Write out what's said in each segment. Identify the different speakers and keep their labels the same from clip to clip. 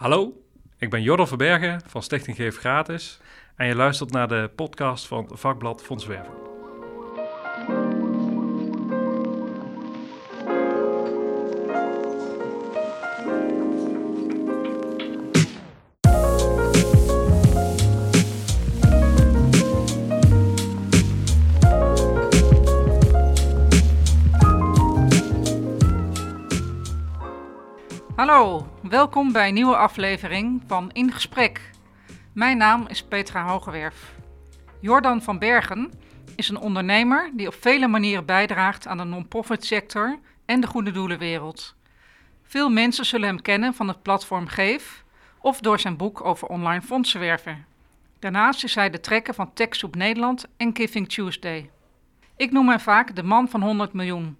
Speaker 1: Hallo, ik ben Jordan Verbergen van Stichting Geef Gratis en je luistert naar de podcast van vakblad Fondswerven.
Speaker 2: Hallo, welkom bij een nieuwe aflevering van In Gesprek. Mijn naam is Petra Hogewerf. Jordan van Bergen is een ondernemer die op vele manieren bijdraagt aan de non-profit sector en de goede doelenwereld. Veel mensen zullen hem kennen van het platform Geef of door zijn boek over online fondsenwerven. Daarnaast is hij de trekker van TechSoup Nederland en Giving Tuesday. Ik noem hem vaak de man van 100 miljoen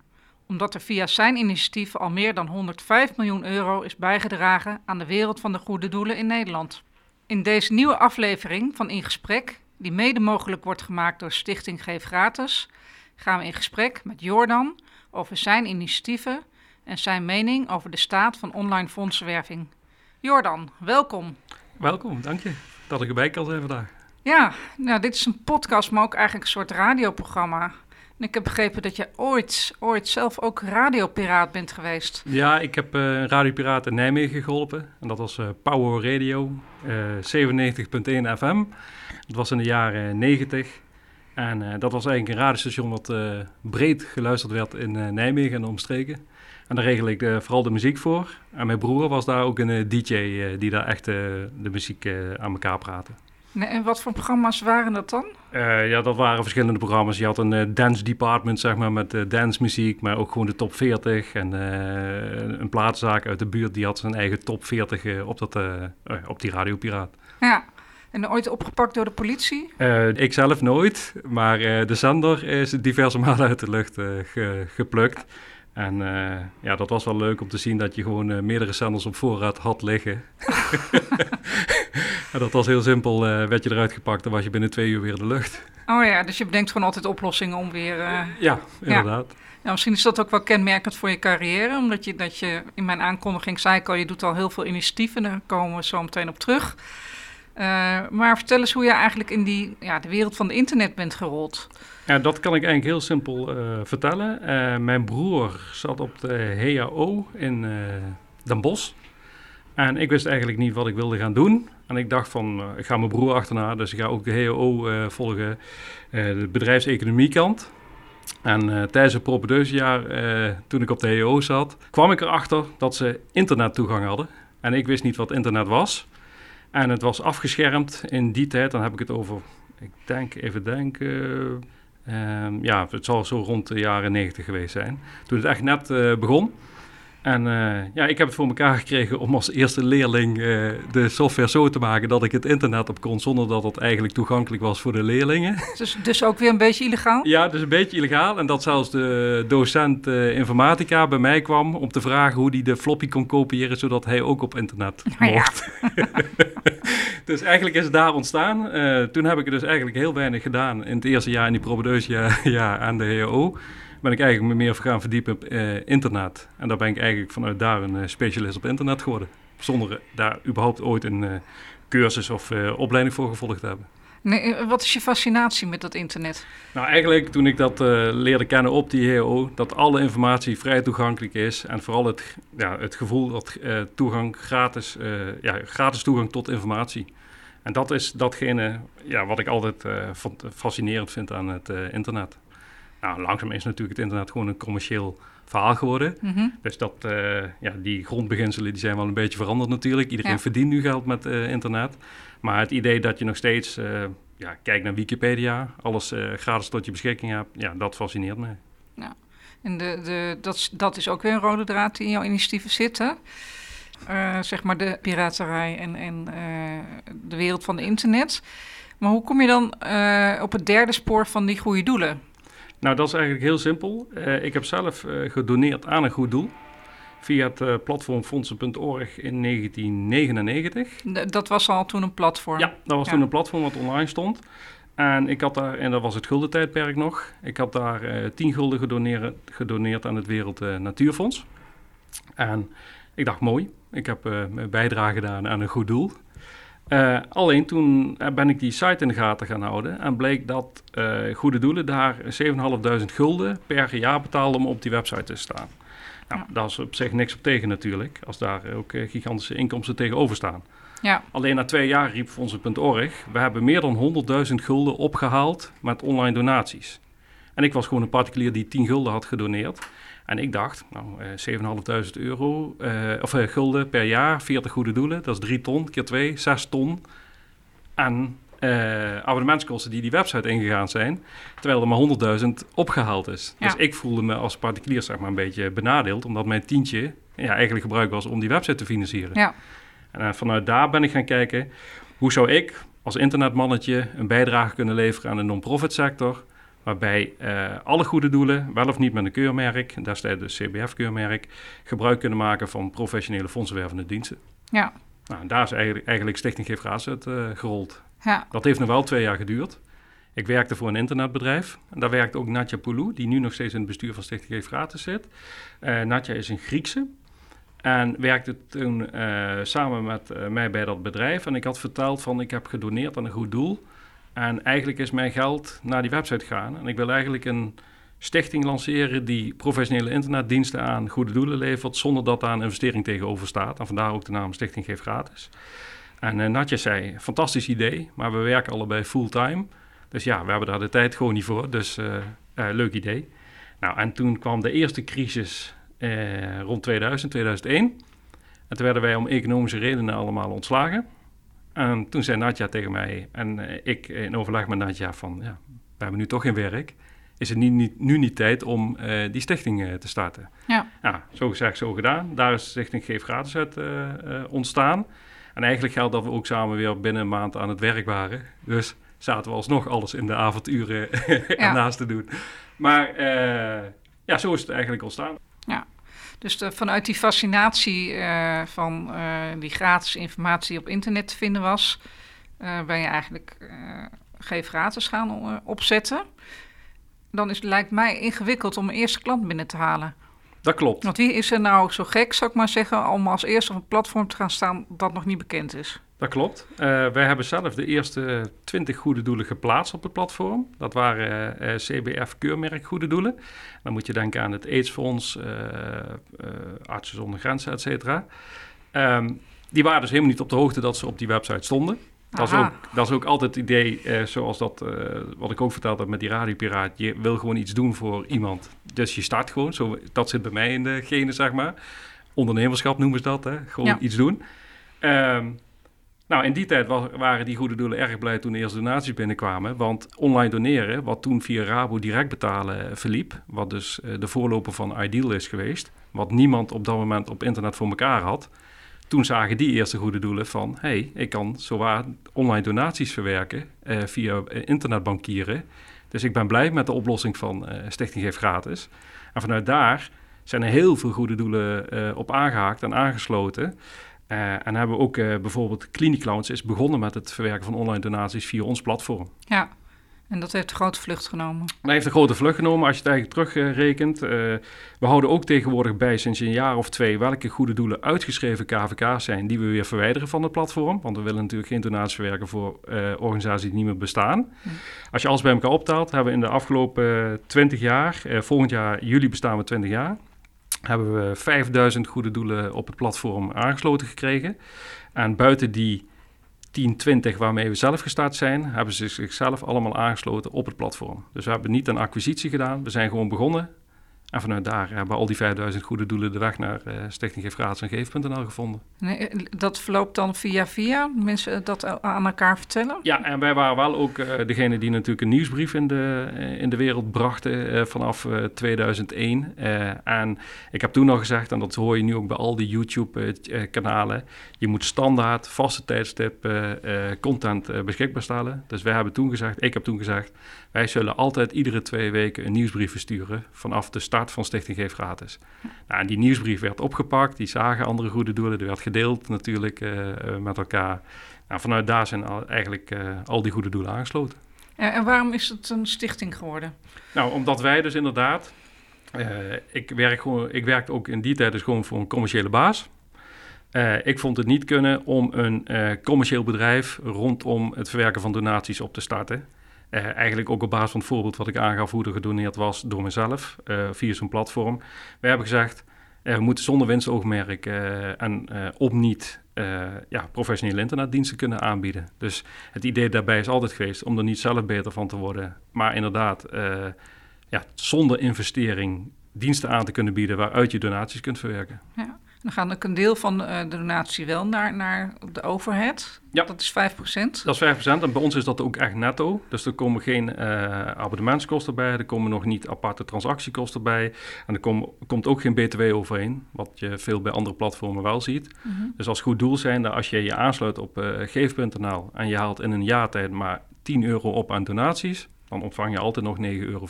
Speaker 2: omdat er via zijn initiatief al meer dan 105 miljoen euro is bijgedragen aan de wereld van de goede doelen in Nederland. In deze nieuwe aflevering van In Gesprek, die mede mogelijk wordt gemaakt door Stichting Geef Gratis, gaan we in gesprek met Jordan over zijn initiatieven en zijn mening over de staat van online fondsenwerving. Jordan, welkom.
Speaker 1: Welkom, dank je dat ik erbij kan zijn vandaag.
Speaker 2: Ja, nou, dit is een podcast, maar ook eigenlijk een soort radioprogramma. Ik heb begrepen dat je ooit, ooit zelf ook radiopiraat bent geweest.
Speaker 1: Ja, ik heb uh, radiopiraat in Nijmegen geholpen. En dat was uh, Power Radio, uh, 97.1 FM. Dat was in de jaren 90. En dat was eigenlijk een radiostation wat breed geluisterd werd in Nijmegen en de omstreken. En daar regel ik vooral de muziek voor. En mijn broer was daar ook een DJ die daar echt de muziek aan elkaar praatte.
Speaker 2: Nee, en wat voor programma's waren dat dan?
Speaker 1: Uh, ja, dat waren verschillende programma's. Je had een uh, dance department, zeg maar, met uh, dancemuziek, maar ook gewoon de top 40. En een plaatzaak uit de buurt, die had zijn eigen top 40 op, dat, op die radiopiraat.
Speaker 2: Ja, en ooit opgepakt door de politie?
Speaker 1: ik zelf nooit, maar de zender is diverse malen uit de lucht ge, geplukt. En ja, dat was wel leuk om te zien dat je gewoon meerdere zenders op voorraad had liggen. Ja, dat was heel simpel. Uh, werd je eruit gepakt, dan was je binnen twee uur weer in de lucht.
Speaker 2: Oh ja, dus je bedenkt gewoon altijd oplossingen om weer...
Speaker 1: Ja, inderdaad. Ja.
Speaker 2: Ja, misschien is dat ook wel kenmerkend voor je carrière, omdat je, dat je in mijn aankondiging zei ik al, je doet al heel veel initiatieven, daar komen we zo meteen op terug. Uh, maar vertel eens hoe je eigenlijk in die, ja, de wereld van de internet bent gerold.
Speaker 1: Ja, dat kan ik eigenlijk heel simpel uh, vertellen. Uh, mijn broer zat op de HAO in Den Bosch. En ik wist eigenlijk niet wat ik wilde gaan doen. En ik dacht van, ik ga mijn broer achterna, dus ik ga ook de HO eh, volgen, uh, de bedrijfseconomiekant. En tijdens het propedeusjaar, toen ik op de HO zat, kwam ik erachter dat ze internettoegang hadden. En ik wist niet wat internet was. En het was afgeschermd in die tijd, dan heb ik het over, ik denk, even denken... Ehm, ja, het zal zo rond de jaren 90 geweest zijn. Toen het echt net begon. En uh, ja, ik heb het voor elkaar gekregen om als eerste leerling uh, de software zo te maken dat ik het internet op kon zonder dat het eigenlijk toegankelijk was voor de leerlingen.
Speaker 2: Dus, dus ook weer een beetje illegaal?
Speaker 1: Ja, dus een beetje illegaal. En dat zelfs de docent uh, informatica bij mij kwam om te vragen hoe hij de floppy kon kopiëren zodat hij ook op internet mocht. Ja. dus eigenlijk is het daar ontstaan. toen heb ik er dus eigenlijk heel weinig gedaan in het eerste jaar in die propedeuse ja, aan de HO ben ik eigenlijk me meer gaan verdiepen op uh, internet. En daar ben ik eigenlijk vanuit daar een uh, specialist op internet geworden. Zonder daar überhaupt ooit een uh, cursus of opleiding voor gevolgd te hebben.
Speaker 2: Nee, wat is je fascinatie met dat internet?
Speaker 1: Nou, eigenlijk toen ik dat leerde kennen op die HO, dat alle informatie vrij toegankelijk is. En vooral het, ja, het gevoel dat toegang gratis, ja, gratis toegang tot informatie. En dat is datgene ja, wat ik altijd fascinerend vind aan het internet. Nou, langzaam is natuurlijk het internet gewoon een commercieel verhaal geworden. Mhm. Dus dat, uh, ja, die grondbeginselen die zijn wel een beetje veranderd natuurlijk. Iedereen verdient nu geld met uh, internet. Maar het idee dat je nog steeds, uh, ja, kijk naar Wikipedia, alles gratis tot je beschikking hebt, ja, dat fascineert mij.
Speaker 2: Ja. En de, de, dat, dat is ook weer een rode draad die in jouw initiatieven zit, hè? zeg maar de piraterij en, en de wereld van de internet. Maar hoe kom je dan op het derde spoor van die goede doelen?
Speaker 1: Nou, dat is eigenlijk heel simpel. Uh, ik heb zelf uh, gedoneerd aan een goed doel via het uh, platform fondsen.org in 1999.
Speaker 2: dat was al toen een platform?
Speaker 1: Ja, dat was toen een platform wat online stond. En ik had daar, en dat was het guldentijdperk nog, ik had daar uh, 10 gulden gedoneerd, gedoneerd aan het Wereld Natuurfonds. En ik dacht, mooi, Ik heb mijn bijdrage gedaan aan een goed doel. Uh, alleen toen ben ik die site in de gaten gaan houden en bleek dat uh, Goede Doelen daar 7.500 gulden per jaar betaalde om op die website te staan. Nou, ja. daar is op zich niks op tegen natuurlijk, als daar ook gigantische inkomsten tegenover staan.
Speaker 2: Ja.
Speaker 1: Alleen na twee jaar riep Fondsen.org, we hebben meer dan 100.000 gulden opgehaald met online donaties. En ik was gewoon een particulier die 10 gulden had gedoneerd. En ik dacht, nou, uh, 7.500 euro, uh, of uh, gulden per jaar, 40 goede doelen, dat is 3 ton, keer 2, 6 ton. En abonnementskosten die die website ingegaan zijn, terwijl er maar 100.000 opgehaald is. Ja. Dus ik voelde me als particulier zeg maar een beetje benadeeld, omdat mijn tientje ja, eigenlijk gebruikt was om die website te financieren.
Speaker 2: Ja.
Speaker 1: En vanuit daar ben ik gaan kijken, hoe zou ik als internetmannetje een bijdrage kunnen leveren aan de non-profit sector waarbij uh, alle goede doelen, wel of niet met een keurmerk, destijds de CBF-keurmerk, gebruik kunnen maken van professionele fondsenwervende diensten.
Speaker 2: Ja.
Speaker 1: Nou, en daar is eigenlijk, eigenlijk Stichting Geef Gratis uit uh, gerold.
Speaker 2: Ja.
Speaker 1: Dat heeft nog wel twee jaar geduurd. Ik werkte voor een internetbedrijf. En daar werkte ook Natja Poulou, die nu nog steeds in het bestuur van Stichting Geef Gratis zit. Uh, Natja is een Griekse. En werkte toen uh, samen met mij bij dat bedrijf. En ik had verteld van ik heb gedoneerd aan een goed doel. En eigenlijk is mijn geld naar die website gaan. En ik wil eigenlijk een stichting lanceren die professionele internetdiensten aan goede doelen levert, zonder dat daar een investering tegenover staat. En vandaar ook de naam Stichting Geef Gratis. En uh, Natje zei, fantastisch idee, maar we werken allebei fulltime. Dus ja, we hebben daar de tijd gewoon niet voor, dus uh, uh, leuk idee. Nou, en toen kwam de eerste crisis rond 2000, 2001. En toen werden wij om economische redenen allemaal ontslagen. En toen zei Nadja tegen mij en uh, ik in overleg met Nadja van... ja, we hebben nu toch geen werk. Is het niet, niet, nu niet tijd om uh, die stichting uh, te starten?
Speaker 2: Ja.
Speaker 1: ja. Zo gezegd, zo gedaan. Daar is de stichting Geef Gratis uit ontstaan. En eigenlijk geldt dat we ook samen weer binnen een maand aan het werk waren. Dus zaten we alsnog alles in de avonduren ja. ernaast te doen. Maar ja, zo is het eigenlijk ontstaan.
Speaker 2: Dus vanuit die fascinatie uh, van uh, die gratis informatie op internet te vinden was, uh, ben je eigenlijk Geef Gratis gaan opzetten. Dan is, lijkt mij ingewikkeld om een eerste klant binnen te halen.
Speaker 1: Dat klopt.
Speaker 2: Want wie is er nou zo gek, zou ik maar zeggen, om als eerste op een platform te gaan staan dat nog niet bekend is?
Speaker 1: Dat klopt. Uh, wij hebben zelf de eerste 20 goede doelen geplaatst op het platform. Dat waren uh, CBF keurmerk goede doelen. Dan moet je denken aan het AIDS-fonds, uh, Artsen zonder Grenzen, et cetera. Um, die waren dus helemaal niet op de hoogte dat ze op die website stonden. Dat is, ook, dat is ook altijd het idee, zoals dat, wat ik ook verteld heb met die radiopiraat. Je wil gewoon iets doen voor iemand. Dus je start gewoon. Zo, dat zit bij mij in de genen, zeg maar. Ondernemerschap noemen ze dat, hè? gewoon ja. iets doen. Um, nou, in die tijd was, waren die goede doelen erg blij toen de eerste donaties binnenkwamen. Want online doneren, wat toen via Rabo direct betalen verliep, wat dus uh, de voorloper van Ideal is geweest, wat niemand op dat moment op internet voor elkaar had. Toen zagen die eerste goede doelen van, hey, ik kan zowaar online donaties verwerken uh, via internetbankieren. Dus ik ben blij met de oplossing van uh, Stichting Geef Gratis. En vanuit daar zijn er heel veel goede doelen op aangehaakt en aangesloten. En hebben ook bijvoorbeeld Clinic Clowns is begonnen met het verwerken van online donaties via ons platform.
Speaker 2: Ja, en dat heeft een grote vlucht genomen.
Speaker 1: Dat heeft een grote vlucht genomen als je het eigenlijk terugrekent. Uh, we houden ook tegenwoordig bij sinds een jaar of twee welke goede doelen uitgeschreven KVK's zijn die we weer verwijderen van het platform. Want we willen natuurlijk geen donaties verwerken voor organisaties die niet meer bestaan. Hm. Als je alles bij elkaar optelt, hebben we in de afgelopen 20 jaar, volgend jaar juli bestaan we 20 jaar hebben we 5000 goede doelen op het platform aangesloten gekregen. En buiten die 10, 20 waarmee we zelf gestart zijn, hebben ze zichzelf allemaal aangesloten op het platform. Dus we hebben niet een acquisitie gedaan, we zijn gewoon begonnen. En vanuit daar hebben al die 5000 goede doelen de weg naar uh, Stichting Geef en Geef.nl gevonden.
Speaker 2: Nee, dat verloopt dan via via, mensen dat aan elkaar vertellen?
Speaker 1: Ja, en wij waren wel ook uh, degene die natuurlijk een nieuwsbrief in de, uh, in de wereld brachten vanaf 2001. en ik heb toen al gezegd, en dat hoor je nu ook bij al die YouTube-kanalen, je moet standaard, vaste tijdstip content beschikbaar stellen. Dus wij hebben toen gezegd, ik heb toen gezegd, wij zullen altijd iedere twee weken een nieuwsbrief versturen vanaf de start van Stichting Geef Gratis. Nou, en die nieuwsbrief werd opgepakt, die zagen andere goede doelen, die werd gedeeld natuurlijk uh, met elkaar. Nou, vanuit daar zijn al, eigenlijk uh, al die goede doelen aangesloten.
Speaker 2: En, waarom is het een stichting geworden?
Speaker 1: Nou, omdat wij dus inderdaad, uh, ik, werk gewoon, ik werkte ook in die tijd dus gewoon voor een commerciële baas. Uh, ik vond het niet kunnen om een uh, commercieel bedrijf rondom het verwerken van donaties op te starten. Uh, eigenlijk ook op basis van het voorbeeld wat ik aangaf hoe er gedoneerd was door mezelf via zo'n platform. We hebben gezegd, we moeten zonder winstoogmerk en op niet ja, professionele internetdiensten kunnen aanbieden. Dus het idee daarbij is altijd geweest om er niet zelf beter van te worden, maar inderdaad ja, zonder investering diensten aan te kunnen bieden waaruit je donaties kunt verwerken.
Speaker 2: Ja. Dan gaat ook een deel van eh, de donatie wel naar, naar de overhead. Ja. Dat is 5%.
Speaker 1: Dat is 5%. En bij ons is dat ook echt netto. Dus er komen geen uh, abonnementskosten bij. Er komen nog niet aparte transactiekosten bij. En er kom, komt ook geen BTW overheen. Wat je veel bij andere platformen wel ziet. Mm -hmm. Dus als goed doel zijn dat als je je aansluit op uh, geef.nl en je haalt in een jaar tijd maar 10 euro op aan donaties, dan ontvang je altijd nog 9,50 euro.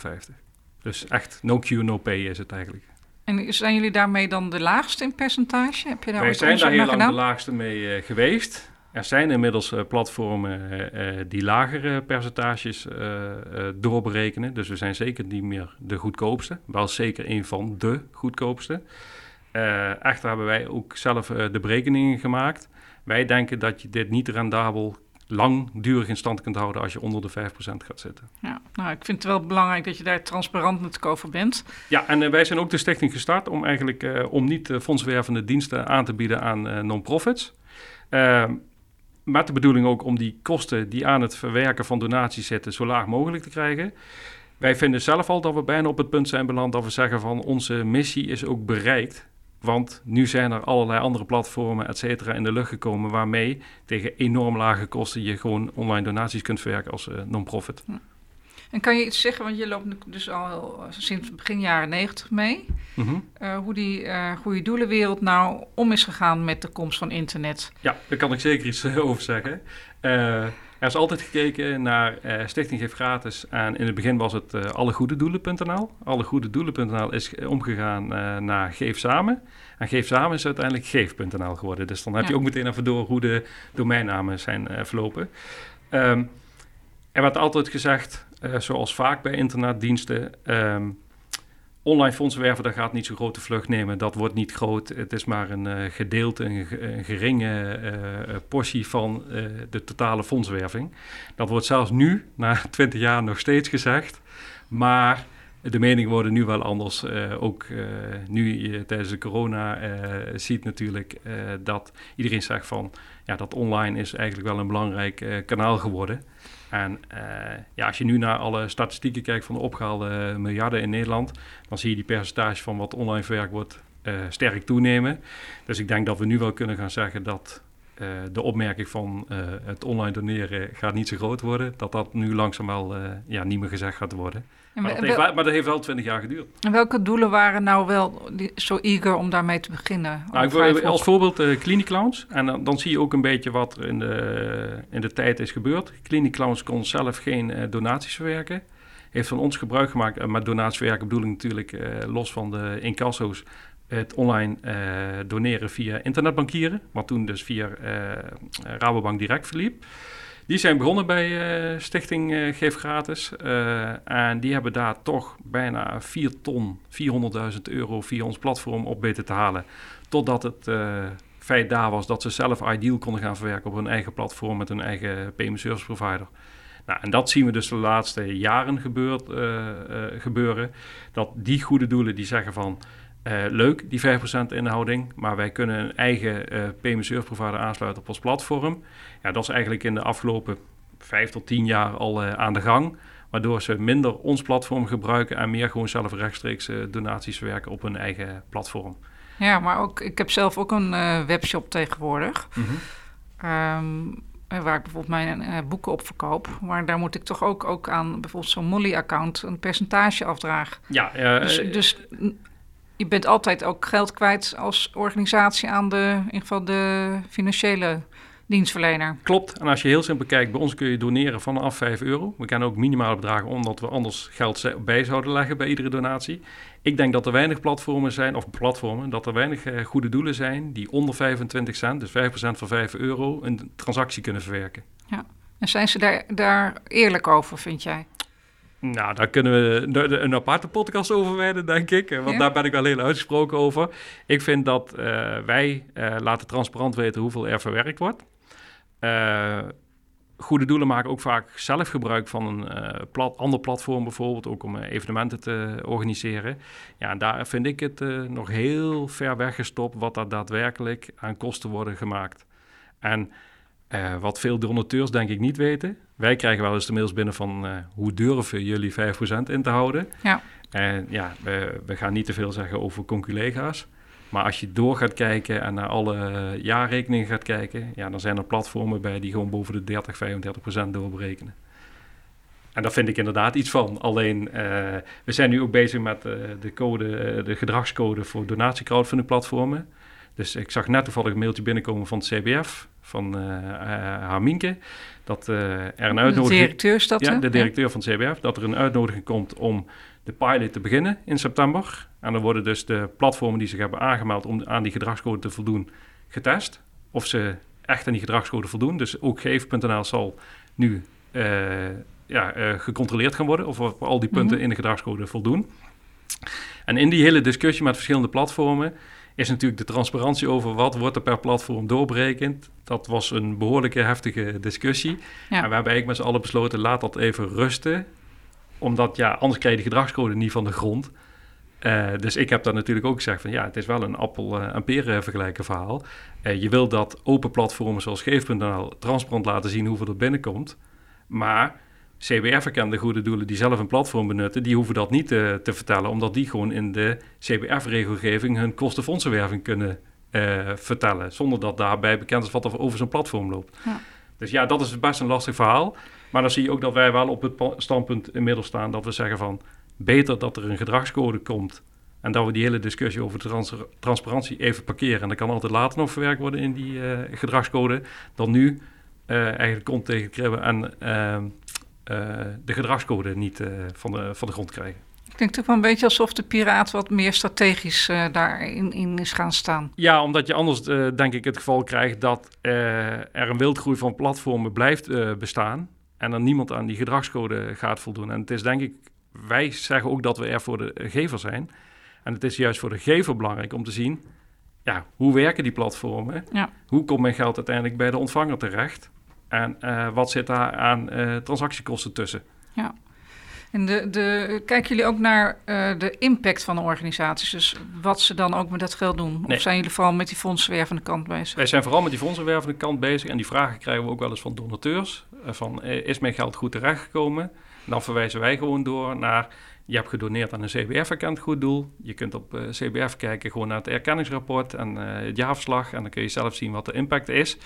Speaker 1: Dus echt no cure, no pay is het eigenlijk.
Speaker 2: En zijn jullie daarmee dan de laagste in percentage? Heb je daar
Speaker 1: Wij zijn daar heel lang de laagste mee uh, geweest. Er zijn inmiddels uh, platformen uh, die lagere percentages doorberekenen. Dus we zijn zeker niet meer de goedkoopste. Wel zeker een van de goedkoopste. echter hebben wij ook zelf de berekeningen gemaakt. Wij denken dat je dit niet rendabel langdurig in stand kunt houden als je onder de 5% gaat zitten.
Speaker 2: Ja, nou, ik vind het wel belangrijk dat je daar transparant met over bent.
Speaker 1: Ja, en uh, wij zijn ook de stichting gestart om eigenlijk uh, om niet uh, fondswervende diensten aan te bieden aan non-profits. Ehm, met de bedoeling ook om die kosten die aan het verwerken van donaties zitten zo laag mogelijk te krijgen. Wij vinden zelf al dat we bijna op het punt zijn beland dat we zeggen van onze missie is ook bereikt. Want nu zijn er allerlei andere platformen, et cetera, in de lucht gekomen waarmee tegen enorm lage kosten je gewoon online donaties kunt verwerken als uh, non-profit.
Speaker 2: En kan je iets zeggen, want je loopt dus al sinds begin jaren negentig mee, mm uh, hoe die uh, goede doelenwereld nou om is gegaan met de komst van internet?
Speaker 1: Ja, daar kan ik zeker iets over zeggen. Er is altijd gekeken naar uh, Stichting Geef Gratis. En in het begin was het uh, allegoededoelen.nl. Allegoededoelen.nl is omgegaan uh, naar Geef Samen. En Geef Samen is uiteindelijk Geef.nl geworden. Dus dan heb je ook meteen even door hoe de domeinnamen zijn verlopen. Um, er werd altijd gezegd, zoals vaak bij internetdiensten... Um, online fondsenwerven, dat gaat niet zo'n grote vlucht nemen. Dat wordt niet groot. Het is maar een uh, gedeelte, een, geringe uh, portie van de totale fondswerving. Dat wordt zelfs nu, na 20 jaar, nog steeds gezegd. Maar de meningen worden nu wel anders. ook nu je tijdens de corona ziet natuurlijk dat iedereen zegt van... ja, dat online is eigenlijk wel een belangrijk kanaal geworden. En uh, ja, als je nu naar alle statistieken kijkt van de opgehaalde miljarden in Nederland, dan zie je die percentage van wat online verwerkt wordt uh, sterk toenemen. Dus ik denk dat we nu wel kunnen gaan zeggen dat uh, de opmerking van het online doneren gaat niet zo groot worden, dat dat nu langzaam wel ja, niet meer gezegd gaat worden. Maar dat, heeft, maar dat heeft wel twintig jaar geduurd.
Speaker 2: En welke doelen waren nou wel zo eager om daarmee te beginnen?
Speaker 1: Nou, ik als voorbeeld uh, Clinic Clowns. En dan, dan, zie je ook een beetje wat er in de, in de tijd is gebeurd. Clinic Clowns kon zelf geen uh, donaties verwerken. Heeft van ons gebruik gemaakt. Uh, met donaties verwerken bedoel ik natuurlijk los van de incasso's. Het online doneren via internetbankieren. Wat toen dus via Rabobank direct verliep. Die zijn begonnen bij uh, Stichting uh, Geef Gratis. Uh, en die hebben daar toch bijna 4 ton, 400.000 euro via ons platform op weten te halen. Totdat het feit daar was dat ze zelf Ideal konden gaan verwerken op hun eigen platform met hun eigen payment service provider. Nou, en dat zien we dus de laatste jaren gebeuren. Dat die goede doelen die zeggen van uh, leuk, die 5% inhouding, maar wij kunnen een eigen uh, payment service provider aansluiten op ons platform. Ja, dat is eigenlijk in de afgelopen 5 tot 10 jaar al uh, aan de gang. Waardoor ze minder ons platform gebruiken en meer gewoon zelf rechtstreeks donaties werken op hun eigen platform.
Speaker 2: Ja, maar ook, ik heb zelf ook een webshop tegenwoordig. Mm -hmm. um, waar ik bijvoorbeeld mijn boeken op verkoop. Maar daar moet ik toch ook, ook aan bijvoorbeeld zo'n Molly-account een percentage afdragen. Ja, dus, dus je bent altijd ook geld kwijt als organisatie aan de, in ieder geval de financiële dienstverlener.
Speaker 1: Klopt. En als je heel simpel kijkt, bij ons kun je doneren vanaf 5 euro. We kennen ook minimale bedragen, omdat we anders geld bij zouden leggen bij iedere donatie. Ik denk dat er weinig platformen zijn, of platformen, dat er weinig uh, goede doelen zijn die onder 25 cent, dus 5% van 5 euro, een transactie kunnen verwerken.
Speaker 2: Ja. En zijn ze daar, daar eerlijk over, vind jij?
Speaker 1: Nou, daar kunnen we een aparte podcast over wijden, denk ik. Want daar ben ik wel heel uitgesproken over. Ik vind dat uh, wij uh, laten transparant weten hoeveel er verwerkt wordt. Uh, goede doelen maken ook vaak zelf gebruik van een plat, ander platform bijvoorbeeld, ook om evenementen te organiseren. Ja, en daar vind ik het nog heel ver weggestopt wat er daadwerkelijk aan kosten worden gemaakt. En wat veel donateurs denk ik niet weten. Wij krijgen wel eens de mails binnen van uh, hoe durven jullie 5% in te houden? Ja. En ja, we, we, gaan niet te veel zeggen over conculega's. Maar als je door gaat kijken en naar alle jaarrekeningen gaat kijken, ja, dan zijn er platformen bij die gewoon boven de 30, 35 procent doorberekenen. En daar vind ik inderdaad iets van. Alleen, uh, we zijn nu ook bezig met uh, de, code, de gedragscode voor donatiecrowdfunding platformen. Dus ik zag net toevallig een mailtje binnenkomen van het CBF van Haminke. Dat uh, er een uitnodiging...
Speaker 2: De directeur dat,
Speaker 1: Ja, de directeur van het CBF. Dat er een uitnodiging komt om de pilot te beginnen in september. En dan worden dus de platformen die zich hebben aangemeld om aan die gedragscode te voldoen getest. Of ze echt aan die gedragscode voldoen. Dus ook geef.nl zal nu ja, gecontroleerd gaan worden of we al die punten mhm. in de gedragscode voldoen. En in die hele discussie met verschillende platformen is natuurlijk de transparantie over wat wordt er per platform doorberekend. Dat was een behoorlijke heftige discussie. En we hebben eigenlijk met z'n allen besloten, laat dat even rusten. Omdat ja, anders krijg je de gedragscode niet van de grond. Uh, dus ik heb daar natuurlijk ook gezegd van ja, het is wel een appel- en peren vergelijken verhaal. Uh, je wil dat open platformen zoals Geef.nl transparant laten zien hoeveel er binnenkomt. Maar CBF-erkende goede doelen die zelf een platform benutten, die hoeven dat niet te, te vertellen, omdat die gewoon in de CBF-regelgeving hun kostenfondsenwerving kunnen uh, vertellen, zonder dat daarbij bekend is wat er over zo'n platform loopt. Ja. Dus ja, dat is best een lastig verhaal. Maar dan zie je ook dat wij wel op het standpunt inmiddels staan dat we zeggen van beter dat er een gedragscode komt en dat we die hele discussie over trans transparantie even parkeren. En dat kan altijd later nog verwerkt worden in die uh, gedragscode, dan nu uh, eigenlijk kont tegen kribben en eh, de gedragscode niet eh, van, de, van de grond krijgen.
Speaker 2: Ik denk toch wel een beetje alsof de piraat wat meer strategisch uh, daarin in is gaan staan.
Speaker 1: Ja, omdat je anders denk ik het geval krijgt dat er een wildgroei van platformen blijft bestaan en er niemand aan die gedragscode gaat voldoen. En het is denk ik, wij zeggen ook dat we er voor de gever zijn. En het is juist voor de gever belangrijk om te zien, ja, hoe werken die platformen? Ja. Hoe komt mijn geld uiteindelijk bij de ontvanger terecht? En uh, wat zit daar aan uh, transactiekosten tussen?
Speaker 2: Ja. En de, de, kijken jullie ook naar uh, de impact van de organisaties? Dus wat ze dan ook met dat geld doen? Nee. Of zijn jullie vooral met die fondsenwervende kant bezig?
Speaker 1: Wij zijn vooral met die fondsenwervende kant bezig. En die vragen krijgen we ook wel eens van donateurs. van, is mijn geld goed terechtgekomen? Dan verwijzen wij gewoon door naar... Je hebt gedoneerd aan een CBF-erkend goed doel. Je kunt op CBF kijken gewoon naar het erkenningsrapport en het jaarverslag. En dan kun je zelf zien wat de impact is.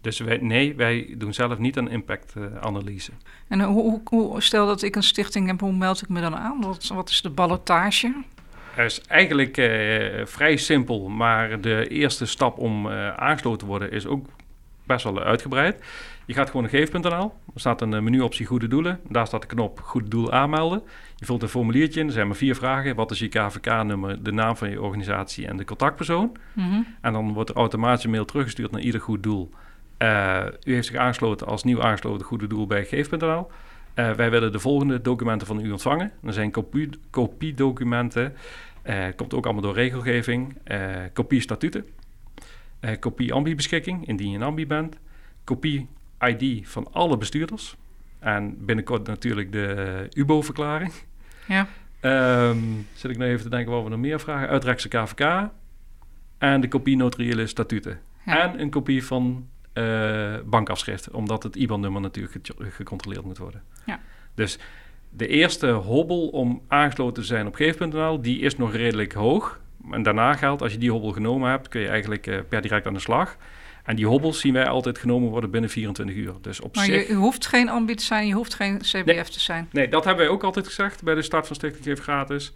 Speaker 1: Dus wij, nee, wij doen zelf niet een impactanalyse.
Speaker 2: en hoe, hoe, stel dat ik een stichting heb, hoe meld ik me dan aan? Wat, wat is de ballotage?
Speaker 1: Het is eigenlijk uh, vrij simpel, maar de eerste stap om uh, aangesloten te worden is ook best wel uitgebreid. Je gaat gewoon naar geef.nl. Er staat een menuoptie goede doelen. Daar staat de knop goed doel aanmelden. Je vult een formuliertje in. Er zijn maar vier vragen. Wat is je KVK-nummer, de naam van je organisatie en de contactpersoon? Mm En dan wordt er automatisch een mail teruggestuurd naar ieder goed doel. Uh, u heeft zich aangesloten als nieuw aangesloten goede doel bij geef.nl. Uh, wij willen de volgende documenten van u ontvangen. Er zijn kopie, kopiedocumenten. Uh, komt ook allemaal door regelgeving. kopie statuten. kopie ambi-beschikking, indien je een ambi bent. Kopie ID van alle bestuurders. En binnenkort natuurlijk de UBO-verklaring. Ja. Um, zit ik nu even te denken wat we nog meer vragen. Uitrechtse KVK. En de kopie notariële statuten. Ja. En een kopie van uh, bankafschrift, omdat het IBAN-nummer natuurlijk gecontroleerd moet worden. Ja. Dus de eerste hobbel om aangesloten te zijn op geef.nl, die is nog redelijk hoog. En daarna geldt, als je die hobbel genomen hebt, kun je eigenlijk uh, per direct aan de slag. En die hobbels zien wij altijd genomen worden binnen 24 uur. Dus op
Speaker 2: maar
Speaker 1: zich...
Speaker 2: je hoeft geen ambi te zijn, je hoeft geen CBF te zijn.
Speaker 1: Nee, dat hebben wij ook altijd gezegd bij de start van Stichting Geef Gratis.